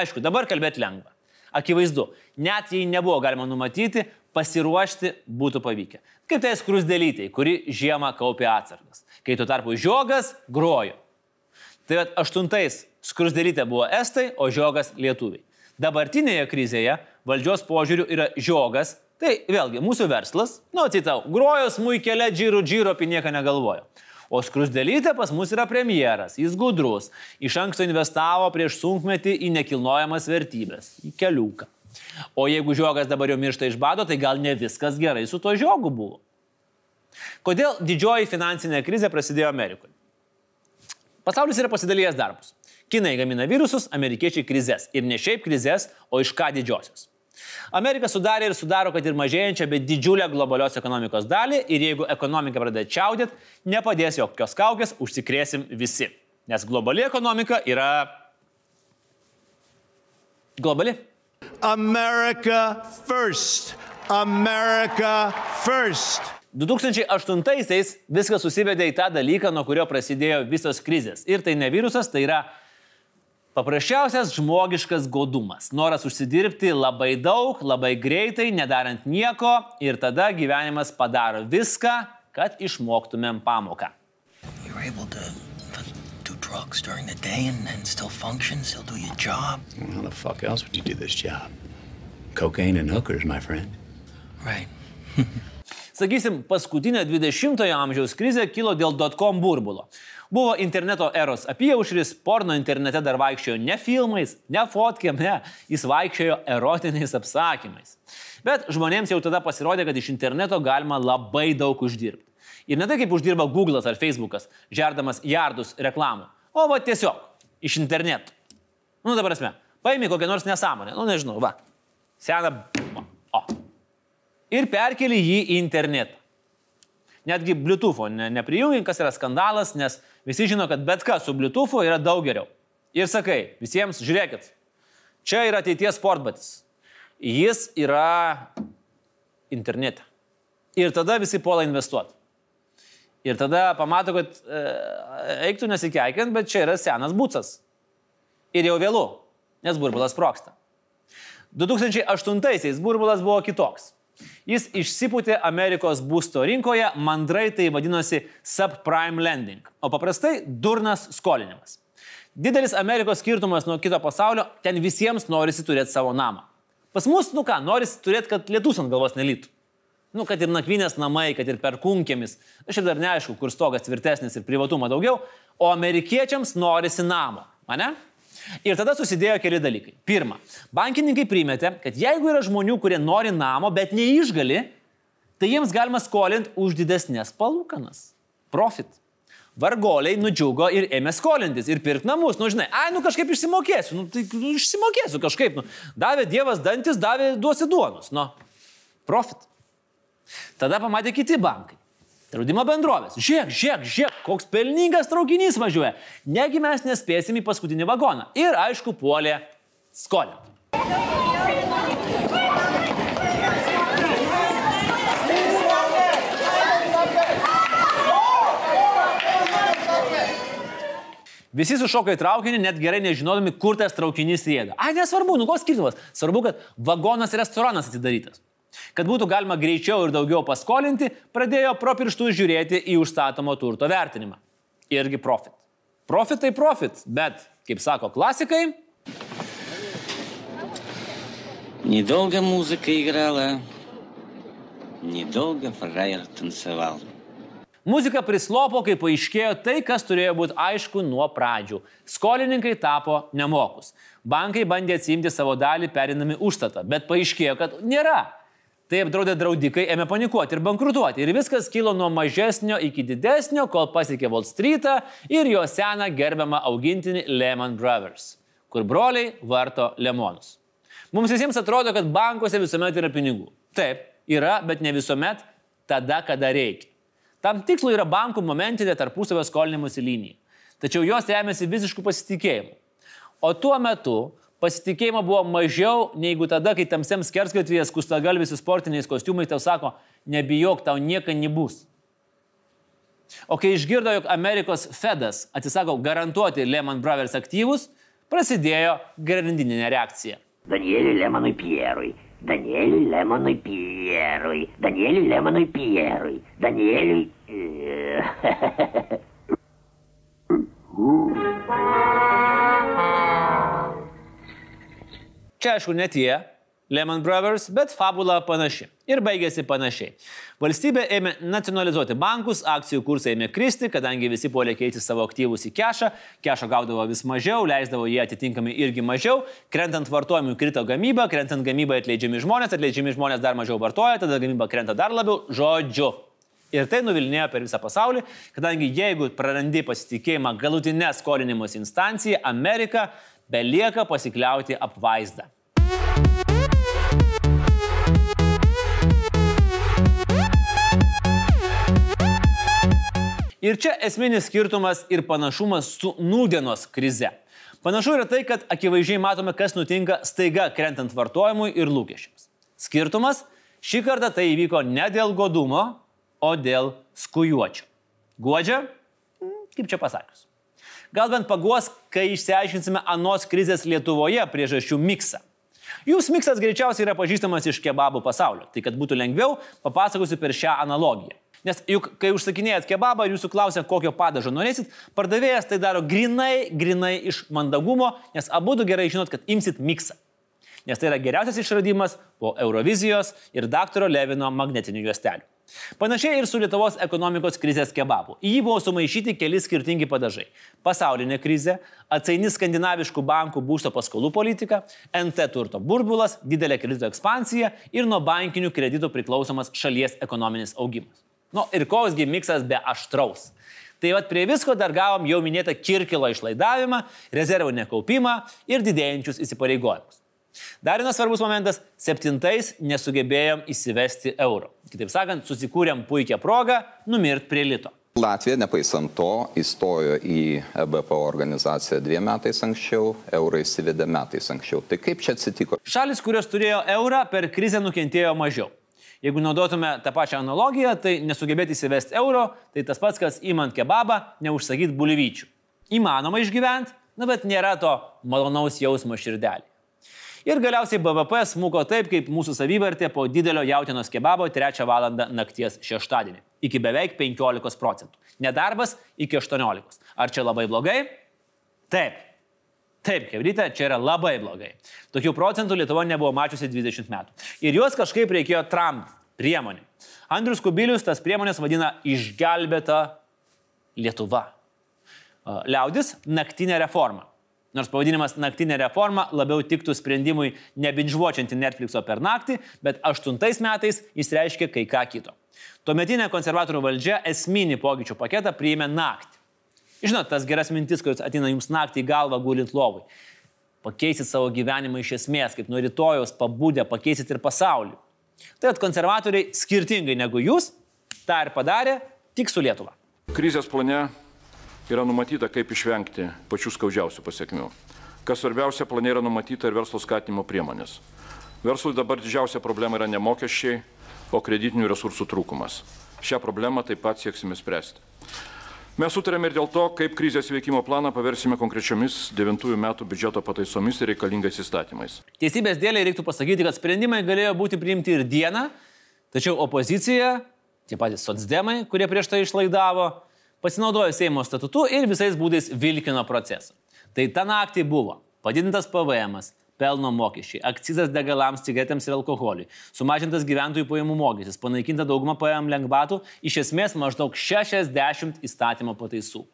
Aišku, dabar kalbėti lengva. Akivaizdu, net jei nebuvo galima numatyti, pasiruošti būtų pavykę. Kaip tai skrusdelytei, kuri žiemą kaupė atsargas. Kai tuo tarpu žiogas grojo. Tai aštuntais skrusdelytė buvo estai, o žiogas lietuviai. Dabartinėje krizėje valdžios požiūrių yra žiogas, tai vėlgi mūsų verslas, nu citau, grojo smūkelė, džirų, džiro apie nieką negalvojo. O skrusdelytė pas mus yra premjeras, jis gudrus, iš anksto investavo prieš sunkmetį į nekilnojamas vertybės, į keliuką. O jeigu žiogas dabar jau miršta iš bado, tai gal ne viskas gerai su to žiogu buvo. Kodėl didžioji finansinė krizė prasidėjo Amerikoje? Pasaulis yra pasidalijęs darbus. Kinai gamina virusus, amerikiečiai krizės. Ir ne šiaip krizės, o iš ką didžiosios. Amerika sudarė ir sudaro, kad ir mažėjančią, bet didžiulę globalios ekonomikos dalį ir jeigu ekonomika pradeda čiaudėti, nepadės jokios kaukės, užsikrėsim visi. Nes globali ekonomika yra globali. America first. America first. 2008-aisiais viskas susivedė į tą dalyką, nuo kurio prasidėjo visos krizės. Ir tai ne virusas, tai yra paprasčiausias žmogiškas godumas. Noras užsidirbti labai daug, labai greitai, nedarant nieko ir tada gyvenimas padaro viską, kad išmoktumėm pamoką. Drugs during the day and, and still function, still do your job. How the fuck else would you do this job? Cocaine and hookers, my friend. Right. Sakysim, paskutinė 20-ojo amžiaus krizė kilo dėl dotcom burbulo. Buvo interneto eros apyaušris, porno internete dar vaikščiojo ne filmais, ne fotkėm, ne, jis vaikščiojo erotiniais apsakymais. Bet žmonėms jau tada pasirodė, kad iš interneto galima labai daug uždirbti. Ir ne tai kaip uždirba Google'as ar Facebook'as, žerdamas jardus reklamų, o va tiesiog iš interneto. Nu, dabar prasme, paimi kokią nors nesąmonę, nu nežinau, va, seną, o. Ir perkeli jį į internetą. Netgi Bluetooth'o ne, neprijungi, kas yra skandalas, nes visi žino, kad bet kas su Bluetooth'u yra daug geriau. Ir sakai, visiems žiūrėkit, čia yra ateities sportbatis. Jis yra internete. Ir tada visi puola investuoti. Ir tada pamato, kad e, eiktų nesikeikiant, bet čia yra senas būcas. Ir jau vėlu, nes burbulas sproksta. 2008-aisiais burbulas buvo kitoks. Jis išsipūtė Amerikos būsto rinkoje, mandrai tai vadinosi subprime lending, o paprastai durnas skolinimas. Didelis Amerikos skirtumas nuo kito pasaulio, ten visiems norisi turėti savo namą. Pas mus, nu ką, norisi turėti, kad lietus ant galvos nelytų. Nu, kad ir nakvynės namai, kad ir perkunkėmis. Aš ir dar neaišku, kur stogas tvirtesnis ir privatumo daugiau, o amerikiečiams norisi namo. Mane? Ir tada susidėjo keli dalykai. Pirma, bankininkai primetė, kad jeigu yra žmonių, kurie nori namo, bet neišgali, tai jiems galima skolinti už didesnės palūkanas. Profit. Vargoliai nudžiugo ir ėmė skolintis ir pirkti namus. Nu, žinai, ai, nu kažkaip išsimokėsiu, nu, tai nu, išsimokėsiu kažkaip. Nu, davė Dievas dantis, davė duosi duonus. Nu, profit. Tada pamatė kiti bankai. Draudimo bendrovės. Žiūrėk, žiūrėk, žiūrėk, koks pelningas traukinys važiuoja. Negi mes nespėsim į paskutinį vagoną. Ir aišku, puolė skolinti. Visi sušoka į traukinį, net gerai nežinodami, kur tas traukinys rieda. Ai, nesvarbu, nu koks skirtumas. Svarbu, kad vagonas restoranas atidarytas. Kad būtų galima greičiau ir daugiau paskolinti, pradėjo pro pirštus žiūrėti į užstatomo turto vertinimą. Irgi profit. Profit tai profit, bet, kaip sako klasikai, Недолго музыка играла, недолго фраер танцевал. Muzika prislopo, kai paaiškėjo tai, kas turėjo būti aišku nuo pradžių. Skolininkai tapo nemokus. Bankai bandė atsimti savo dalį perinami užstatą, bet paaiškėjo, kad nėra. Tai apdraudę draudikai ėmė panikuoti ir bankrutuoti. Ir viskas kilo nuo mažesnio iki didesnio, kol pasiekė Wall Street'ą ir jo seną gerbiamą augintinį Lehman Brothers, kur broliai varto lemonus. Mums visiems atrodo, kad bankuose visuomet yra pinigų. Taip, yra, bet ne visuomet tada, kada reikia. Tam tikslui yra bankų momentinė tarpusavio skolinimuose linija. Tačiau jos remiasi visiškų pasitikėjimų. O tuo metu pasitikėjimo buvo mažiau negu tada, kai tamsiam skersgatvyje skustagalvis su sportiniais kostiumais tau sako, nebijok, tau nieko nebus. O kai išgirdo, jog Amerikos Fedas atsisako garantuoti Lehman Brothers aktyvus, prasidėjo grandinė reakcija. Danieliui Lemonui Pierui. Danieliui Lemonui Pierui. Danieliui Lemonui Pierui. Danieliui. Čia aišku ne tie Lehman Brothers, bet fabula panaši. Ir baigėsi panašiai. Valstybė ėmė nacionalizuoti bankus, akcijų kursai ėmė kristi, kadangi visi puolė keisti savo aktyvus į kešą, kešo gaudavo vis mažiau, leisdavo jie atitinkamai irgi mažiau, krentant vartojimui krito gamyba, krentant gamybai atleidžiami žmonės, atleidžiami žmonės dar mažiau vartoja, tada gamyba krenta dar labiau, žodžiu. Ir tai nuvilnėjo per visą pasaulį, kadangi jeigu prarandi pasitikėjimą galutinę skolinimosi instanciją, Amerika belieka pasikliauti apvaizdą. Ir čia esminis skirtumas ir panašumas su nūdienos krize. Panašu yra tai, kad akivaizdžiai matome, kas nutinka staiga krentant vartojimui ir lūkesčiams. Skirtumas - šį kartą tai įvyko ne dėl godumo, o dėl skujuočio. Guodžia? Kaip čia pasakius. Gal bent paguos, kai išsiaiškinsime anos krizės Lietuvoje priežasčių miksą. Jūs miksas greičiausiai yra pažįstamas iš kebabų pasaulio. Tai kad būtų lengviau, papasakosiu per šią analogiją. Nes juk, kai užsakinėjat kebabą ir jūsų klausia, kokio padažo norėsit, pardavėjas tai daro grinai, grinai iš mandagumo, nes abu du gerai žinot, kad imsit miksą. Nes tai yra geriausias išradimas po Eurovizijos ir daktaro Levino magnetinių juostelių. Panašiai ir su Lietuvos ekonomikos krizės kebabu. Į jį buvo sumaišyti keli skirtingi padažai. Pasaulinė krizė, atsaini skandinaviškų bankų būsto paskolų politika, NT turto burbulas, didelė kredito ekspansija ir nuo bankinių kreditų priklausomas šalies ekonominis augimas. Nu ir koksgi miksas be aštraus. Tai vad prie visko dar gavom jau minėtą kirkilo išlaidavimą, rezervų nekaupimą ir didėjančius įsipareigojimus. Dar vienas svarbus momentas - septintais nesugebėjom įsivesti euro. Kitaip sakant, susikūrėm puikią progą numirt prie lito. Latvija, nepaisant to, įstojo į EBPO organizaciją dviem metais anksčiau, eurą įsivedė metais anksčiau. Tai kaip čia atsitiko? Šalis, kurios turėjo eurą, per krizę nukentėjo mažiau. Jeigu naudotume tą pačią analogiją, tai nesugebėti įsivesti euro, tai tas pats, kas įmant kebabą, neužsakyti bulvyčių. Įmanoma išgyventi, na bet nėra to malonaus jausmo širdelį. Ir galiausiai BVP smuko taip, kaip mūsų savivertė po didelio jautienos kebabo 3 val. nakties šeštadienį. Iki beveik 15 procentų. Nedarbas iki 18. Ar čia labai blogai? Taip. Taip, kebrytė, čia yra labai blogai. Tokių procentų Lietuva nebuvo mačiusi 20 metų. Ir juos kažkaip reikėjo Trump priemonė. Andrius Kubilius tas priemonės vadina išgelbėta Lietuva. Liaudis - naktinė reforma. Nors pavadinimas naktinė reforma labiau tiktų sprendimui nebinžuočianti Netflixo per naktį, bet aštuntais metais jis reiškia kai ką kito. Tuometinė konservatorių valdžia esminį pokyčių paketą priėmė naktį. Žinot, tas geras mintis, kuris ateina jums naktį į galvą gulint lovui. Pakeisit savo gyvenimą iš esmės, kaip nuo rytojos pabūdę, pakeisit ir pasaulį. Tai at konservatoriai skirtingai negu jūs tą ir padarė tik su Lietuva. Krizės plane yra numatyta, kaip išvengti pačių skaudžiausių pasiekmių. Kas svarbiausia, plane yra numatyta ir verslo skatinimo priemonės. Verslui dabar didžiausia problema yra ne mokesčiai, o kreditinių resursų trūkumas. Šią problemą taip pat sieksime spręsti. Mes sutarėme ir dėl to, kaip krizės veikimo planą paversime konkrečiomis 9 metų biudžeto pataisomis ir reikalingais įstatymais. Teisybės dėliai reiktų pasakyti, kad sprendimai galėjo būti priimti ir dieną, tačiau opozicija, tie patys socdemai, kurie prieš tai išlaidavo, pasinaudojo Seimo statutu ir visais būdais vilkino procesą. Tai tą naktį buvo padidintas PVM, pelno mokesčiai, akcizas degalams, cigaretėms ir alkoholiui, sumažintas gyventojų pajamų mokestis, panaikinta dauguma PVM lengvatų, iš esmės maždaug 60 įstatymo pataisų.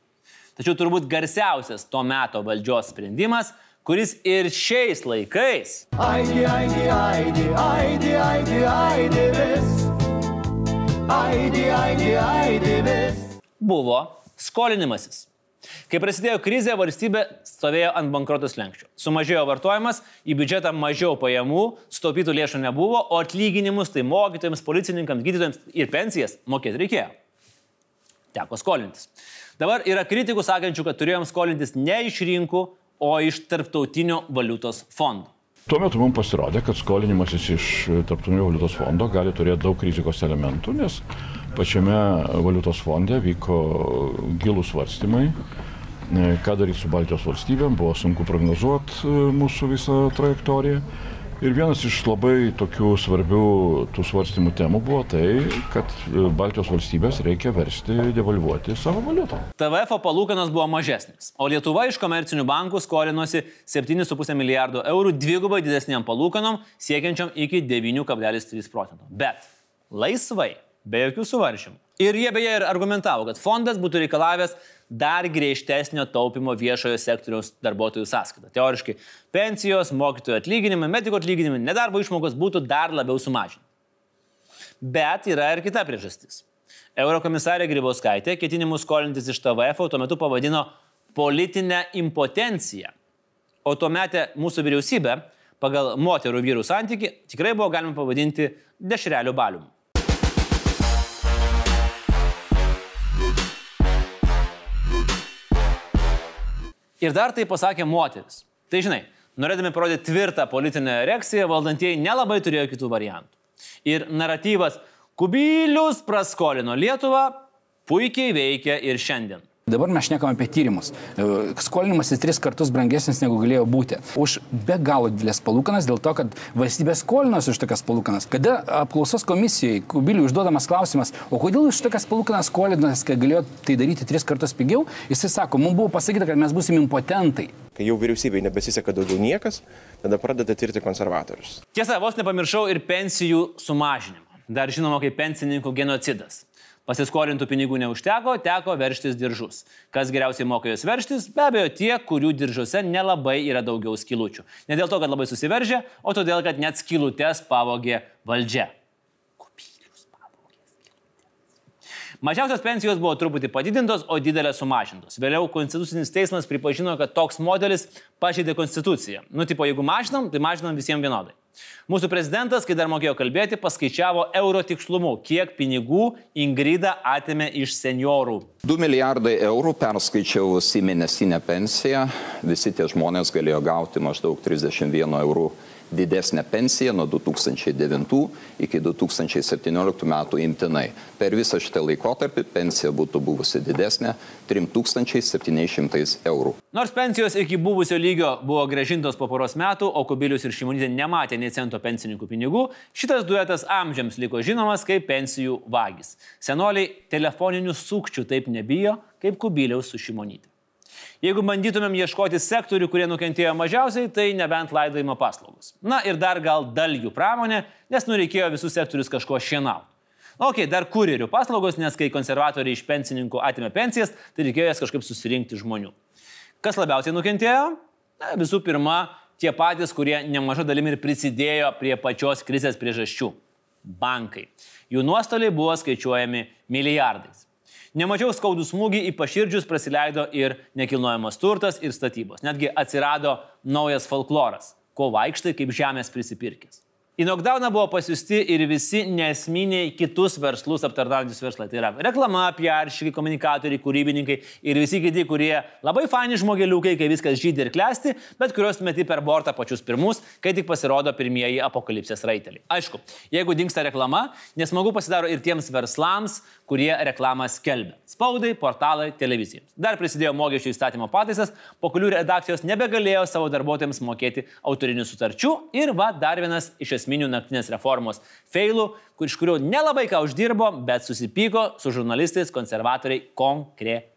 Tačiau turbūt garsiausias to meto valdžios sprendimas, kuris ir šiais laikais Aidi, aidi, aidi, aidi, aidi, aidi vis. Aidi, aidi, aidi vis. Buvo skolinimasis. Kai prasidėjo krizė, valstybė stovėjo ant bankrotos lenkščio. Sumažėjo vartojimas, į biudžetą mažiau pajamų, sutaupytų lėšų nebuvo, o atlyginimus tai mokytojams, policininkams, gydytojams ir pensijas mokėti reikėjo. Teko skolintis. Dabar yra kritikų sakančių, kad turėjom skolintis ne iš rinkų, o iš tarptautinio valiutos fondo. Tuo metu mums pasirodė, kad skolinimasis iš Tarptautinio valiutos fondo gali turėti daug rizikos elementų, nes pačiame valiutos fonde vyko gilūs svarstymai, e, ką daryti su Baltijos valstybėm, buvo sunku prognozuoti e, mūsų visą trajektoriją. Ir vienas iš labai tokių svarbių tų svarstymų temų buvo tai, kad e, Baltijos valstybės reikia versti devalvuoti savo valiutą. TVF palūkanos buvo mažesnės, o Lietuva iš komercinių bankų skolinosi 7,5 milijardo eurų dvigubai didesniam palūkanom, siekiančiam iki 9,3 procento. Bet laisvai, be jokių suvaržymų. Ir jie beje ir argumentavo, kad fondas būtų reikalavęs dar griežtesnio taupimo viešojo sektoriaus darbuotojų sąskaitą. Teoriškai pensijos, mokytojų atlyginimai, mediko atlyginimai, nedarbo išmokos būtų dar labiau sumažinti. Bet yra ir kita priežastis. Eurokomisarė Grybauskaitė ketinimus skolintis iš TVF tuo metu pavadino politinę impotenciją. O tuo metę mūsų vyriausybė pagal moterų vyrų santyki tikrai buvo galima pavadinti dešrelių baliumi. Ir dar tai pasakė moteris. Tai žinai, norėdami parodyti tvirtą politinę reakciją, valdantieji nelabai turėjo kitų variantų. Ir naratyvas Kubilius praskolino Lietuvą puikiai veikia ir šiandien. Dabar mes šnekam apie tyrimus. E, Skolinimas į tris kartus brangesnis negu galėjo būti. Už be galo didelės palūkanas dėl to, kad valstybė skolinosi už tokias palūkanas. Kada apklausos komisijoje Kubiliui užduodamas klausimas, o kodėl už tokias palūkanas skolinas, kai galėjo tai daryti tris kartus pigiau, jisai sako, mums buvo pasakyta, kad mes busim impotentai. Kai jau vyriausybei nebesiseka daugiau niekas, tada pradeda tirti konservatorius. Tiesa, vos nepamiršau ir pensijų sumažinimą. Dar žinoma kaip pensininkų genocidas. Pasiskolintų pinigų neužteko, teko verštis diržus. Kas geriausiai moka juos verštis? Be abejo, tie, kurių diržuose nelabai yra daugiau skilučių. Ne dėl to, kad labai susiveržė, o todėl, kad net skilutės pavogė valdžia. Mažiausios pensijos buvo truputį padidintos, o didelės sumažintos. Vėliau Konstitucinis teismas pripažino, kad toks modelis pažeidė Konstituciją. Nu, tipo, jeigu mažinam, tai mažinam visiems vienodai. Mūsų prezidentas, kai dar mokėjo kalbėti, paskaičiavo euro tikslumu, kiek pinigų Ingrida atėmė iš seniorų. 2 milijardai eurų perskaičiavus į mėnesinę pensiją, visi tie žmonės galėjo gauti maždaug 31 eurų didesnę pensiją nuo 2009 iki 2017 metų imtinai. Per visą šitą laikotarpį pensija būtų buvusi didesnė 3700 eurų. Nors pensijos iki buvusio lygio buvo gražintos po poros metų, o Kubilius ir Šimonytė nematė nei cento pensininkų pinigų, šitas duetas amžiams liko žinomas kaip pensijų vagis. Senoliai telefoninių sukčių taip nebijo, kaip Kubiliaus su Šimonytė. Jeigu bandytumėm ieškoti sektorių, kurie nukentėjo mažiausiai, tai nebent laidojimo paslaugos. Na ir dar gal dalgių pramonė, nes nureikėjo visus sektorius kažko šienauti. Ok, dar kurjerių paslaugos, nes kai konservatoriai iš pensininkų atimė pensijas, tai reikėjo jas kažkaip susirinkti žmonių. Kas labiausiai nukentėjo? Na, visų pirma, tie patys, kurie nemaža dalimi ir prisidėjo prie pačios krizės priežasčių - bankai. Jų nuostoliai buvo skaičiuojami milijardais. Nemažiau skaudų smūgį į paširdžius praleido ir nekilnojamas turtas ir statybos. Netgi atsirado naujas folkloras - ko vaikštai kaip žemės prisipirkęs. Į knockdowną buvo pasiūsti ir visi nesminiai kitus verslus aptarnaujantis verslai. Tai yra reklama, piaršikai, komunikatoriai, kūrybininkai ir visi kiti, kurie labai faini žmogeliukai, kai viskas žydė ir klesti, bet kuriuos meti per bortą pačius pirmus, kai tik pasirodo pirmieji apokalipsės raiteliai. Aišku, jeigu dinksta reklama, nesmagu pasidaro ir tiems verslams, kurie reklamą skelbia. Spaudai, portalai, televizijams. Dar prisidėjo mokesčių įstatymo pataisas, po kurių redakcijos nebegalėjo savo darbuotojams mokėti autorinių sutarčių ir va dar vienas iš esminių naktinės reformos failų, kur iš kurių nelabai ką uždirbo, bet susipyko su žurnalistais konservatoriai konkrečiai.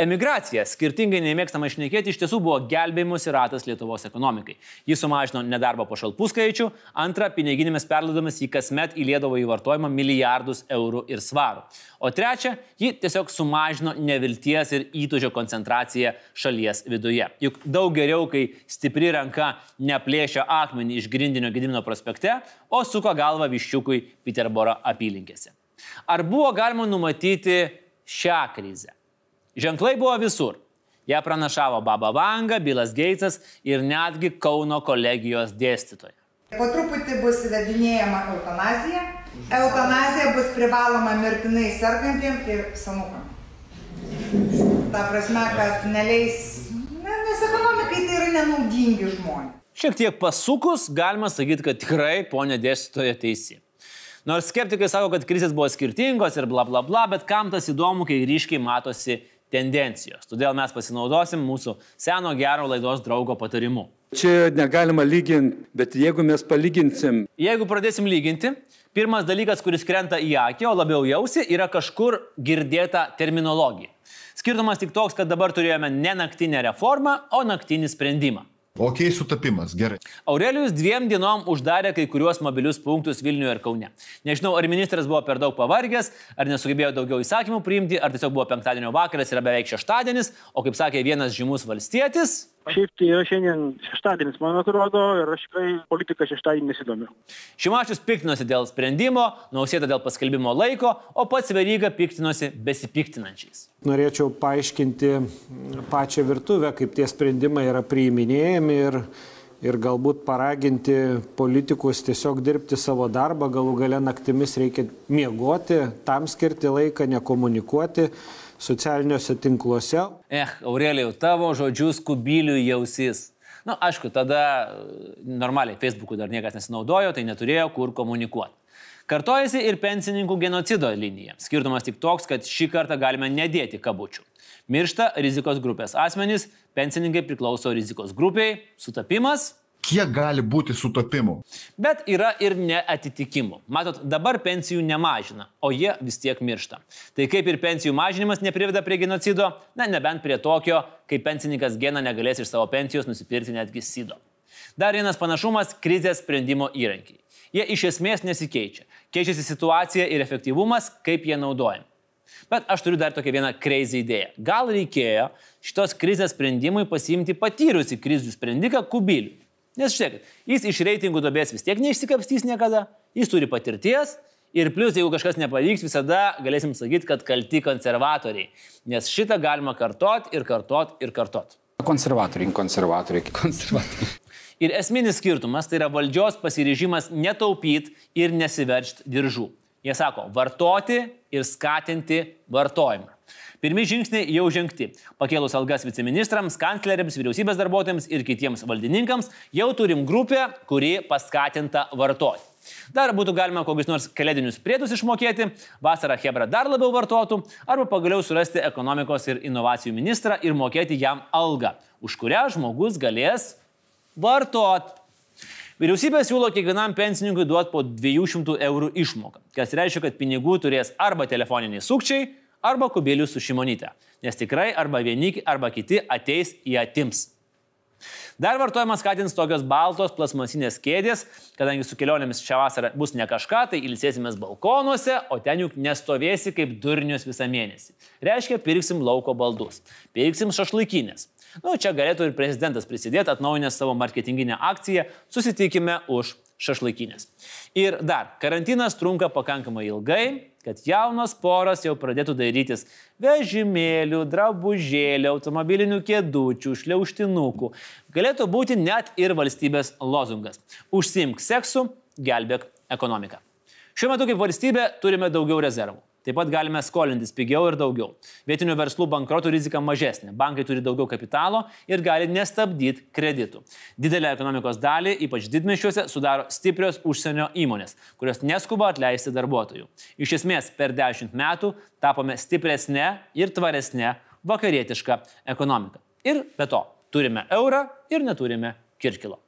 Emigracija, skirtingai nemėgstama išnekėti, iš tiesų buvo gelbėjimusi ratas Lietuvos ekonomikai. Jis sumažino nedarbo pašalpų skaičių, antra, piniginėmis perlaidomis jį kasmet įlėdavo į vartojimą milijardus eurų ir svarų. O trečia, ji tiesiog sumažino nevilties ir įtūžio koncentraciją šalies viduje. Juk daug geriau, kai stipri ranka neplėšia akmenį iš grindinio Gedimino prospekte, o suka galvą viščiukui Peterboro apylinkėse. Ar buvo galima numatyti šią krizę? Ženklai buvo visur. Ja pranašavo Baba Vanga, Bilas Geitsas ir netgi Kauno kolegijos dėstytoja. Po truputį bus įvedinėjama eutanazija. Eutanazija bus privaloma mirtinai sergantiem ir senukam. Ta prasme, kad neleis, ne, nes ekonomikai tai yra nenaudingi žmonės. Šiek tiek pasukus, galima sakyti, kad tikrai ponė dėstytoja teisi. Nors skeptikai sako, kad krizės buvo skirtingos ir bla bla bla, bet kam tas įdomu, kai ryškiai matosi tendencijos. Todėl mes pasinaudosim mūsų seno gero laidos draugo patarimu. Čia negalima lyginti, bet jeigu mes palyginsim. Jeigu pradėsim lyginti, pirmas dalykas, kuris krenta į akį, o labiau jausi, yra kažkur girdėta terminologija. Skirtumas tik toks, kad dabar turėjome ne naktinę reformą, o naktinį sprendimą. Ok, sutapimas, gerai. Aurelijus dviem dienom uždarė kai kuriuos mobilius punktus Vilniuje ir Kaune. Nežinau, ar ministras buvo per daug pavargęs, ar nesugebėjo daugiau įsakymų priimti, ar tiesiog buvo penktadienio vakaras ir beveik šeštadienis, o kaip sakė vienas žymus valstietis, Šiaip tai yra šiandien šeštadienis, man atrodo, ir aš tikrai politiką šeštadienį nesidomiu. Šimašius piktinosi dėl sprendimo, nausėda dėl paskelbimo laiko, o pats Veryga piktinosi besipiktinančiais. Norėčiau paaiškinti pačią virtuvę, kaip tie sprendimai yra priiminėjami ir, ir galbūt paraginti politikus tiesiog dirbti savo darbą, galų gale naktimis reikia miegoti, tam skirti laiką, nekomunikuoti socialiniuose tinkluose. Eh, Aurelijau, tavo žodžius kubilių jausis. Na, aišku, tada e, normaliai Facebook'u dar niekas nesinaudojo, tai neturėjo kur komunikuoti. Kartojasi ir pensininkų genocido linija. Skirtumas tik toks, kad šį kartą galime nedėti kabučių. Miršta rizikos grupės asmenys, pensininkai priklauso rizikos grupiai, sutapimas, Kiek gali būti sutapimų? Bet yra ir neatitikimų. Matot, dabar pensijų nemažina, o jie vis tiek miršta. Tai kaip ir pensijų mažinimas nepriveda prie genocido, na nebent prie tokio, kai pensininkas geną negalės iš savo pensijos nusipirkti netgi sido. Dar vienas panašumas - krizės sprendimo įrankiai. Jie iš esmės nesikeičia. Keičiasi situacija ir efektyvumas, kaip jie naudojami. Bet aš turiu dar tokią vieną crazy idėją. Gal reikėjo šitos krizės sprendimui pasiimti patyrusi krizių sprendiką Kubilių. Nes žiūrėkit, jis iš reitingų dobės vis tiek neišsikapstys niekada, jis turi patirties ir plus, jeigu kažkas nepavyks, visada galėsim sakyti, kad kalti konservatoriai. Nes šitą galima kartot ir kartot ir kartot. Konservatoriai. Konservatoriai. Konservatoriai. Ir esminis skirtumas tai yra valdžios pasiryžimas netaupyti ir nesiveršti diržų. Jie sako, vartoti ir skatinti vartojimą. Pirmi žingsniai jau žengti. Pakėlus algas viceministrams, kancleriams, vyriausybės darbuotojams ir kitiems valdininkams jau turim grupę, kuri paskatinta vartoti. Dar būtų galima kokius nors kalėdinius priedus išmokėti, vasarą Hebra dar labiau vartotų, arba pagaliau surasti ekonomikos ir inovacijų ministrą ir mokėti jam algą, už kurią žmogus galės vartot. Vyriausybė siūlo kiekvienam pensininkui duoti po 200 eurų išmoką, kas reiškia, kad pinigų turės arba telefoniniai sukčiai, arba kubilius su šimonyte, nes tikrai arba vieni, arba kiti ateis į atims. Dar vartojimas skatins tokios baltos plasmasinės kėdės, kadangi su kelionėmis šią vasarą bus ne kažką, tai ilsėsimės balkonuose, o ten juk nestovėsi kaip durnius visą mėnesį. Reiškia, pirksim lauko baldus, pirksim šašlaikinės. Nu, čia galėtų ir prezidentas prisidėti, atnaujinęs savo marketinginę akciją, susitikime už šašlaikinės. Ir dar, karantinas trunka pakankamai ilgai, kad jaunos poros jau pradėtų darytis vežimėlių, drabužėlių, automobilinių kėdučių, šliauštinukų. Galėtų būti net ir valstybės lozungas. Užsimk seksu, gelbėk ekonomiką. Šiuo metu kaip valstybė turime daugiau rezervų. Taip pat galime skolintis pigiau ir daugiau. Vietinių verslų bankrotų rizika mažesnė. Bankai turi daugiau kapitalo ir gali nestabdyti kreditų. Didelę ekonomikos dalį, ypač didmešiuose, sudaro stiprios užsienio įmonės, kurios neskuba atleisti darbuotojų. Iš esmės, per dešimt metų tapome stipresnė ir tvaresnė vakarietiška ekonomika. Ir be to, turime eurą ir neturime kirkilo.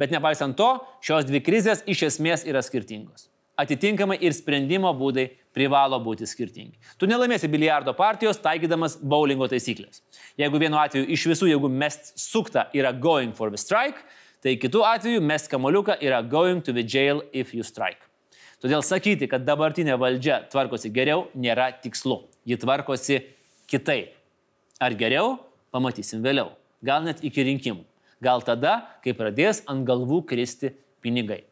Bet nepaisant to, šios dvi krizės iš esmės yra skirtingos. Atitinkamai ir sprendimo būdai privalo būti skirtingi. Tu nelaimėsi biliardo partijos taikydamas bowlingo taisyklės. Jeigu vienu atveju iš visų, jeigu mest suktą yra going for the strike, tai kitu atveju mest kamoliuką yra going to the jail if you strike. Todėl sakyti, kad dabartinė valdžia tvarkosi geriau, nėra tikslu. Ji tvarkosi kitaip. Ar geriau, pamatysim vėliau. Gal net iki rinkimų. Gal tada, kai pradės ant galvų kristi pinigai.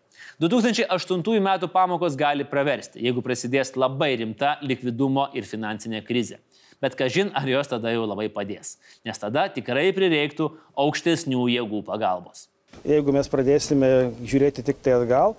2008 metų pamokos gali praversti, jeigu prasidės labai rimta likvidumo ir finansinė krizė. Bet kažin, ar jos tada jau labai padės, nes tada tikrai prireiktų aukštesnių jėgų pagalbos. Jeigu mes pradėsime žiūrėti tik tai atgal,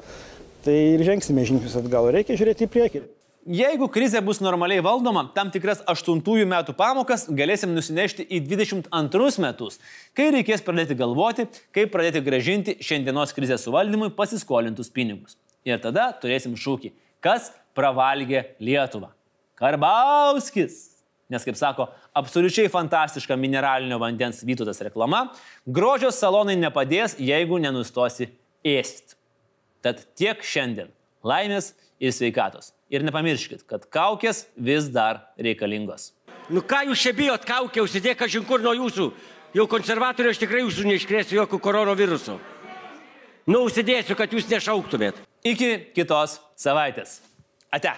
tai ir žengsime žingsnius atgal. Reikia žiūrėti į priekį. Jeigu krizė bus normaliai valdoma, tam tikras 8 metų pamokas galėsim nusinešti į 22 metus, kai reikės pradėti galvoti, kaip pradėti gražinti šiandienos krizės suvaldymui pasiskolintus pinigus. Ir tada turėsim šūkį, kas pravalgė Lietuvą. Karbauskis. Nes, kaip sako, absoliučiai fantastiška mineralinio vandens vytutas reklama, grožio salonai nepadės, jeigu nenustosi ėsti. Tad tiek šiandien. Laimės ir sveikatos. Ir nepamirškit, kad kaukės vis dar reikalingos. Nu ką jūs čia bijot, kaukė užsidėk, kažin kur nuo jūsų. Jau konservatorių aš tikrai jūsų neiškrėsiu jokių koronaviruso. Nu, užsidėsiu, kad jūs nešauktumėt. Iki kitos savaitės. Ate.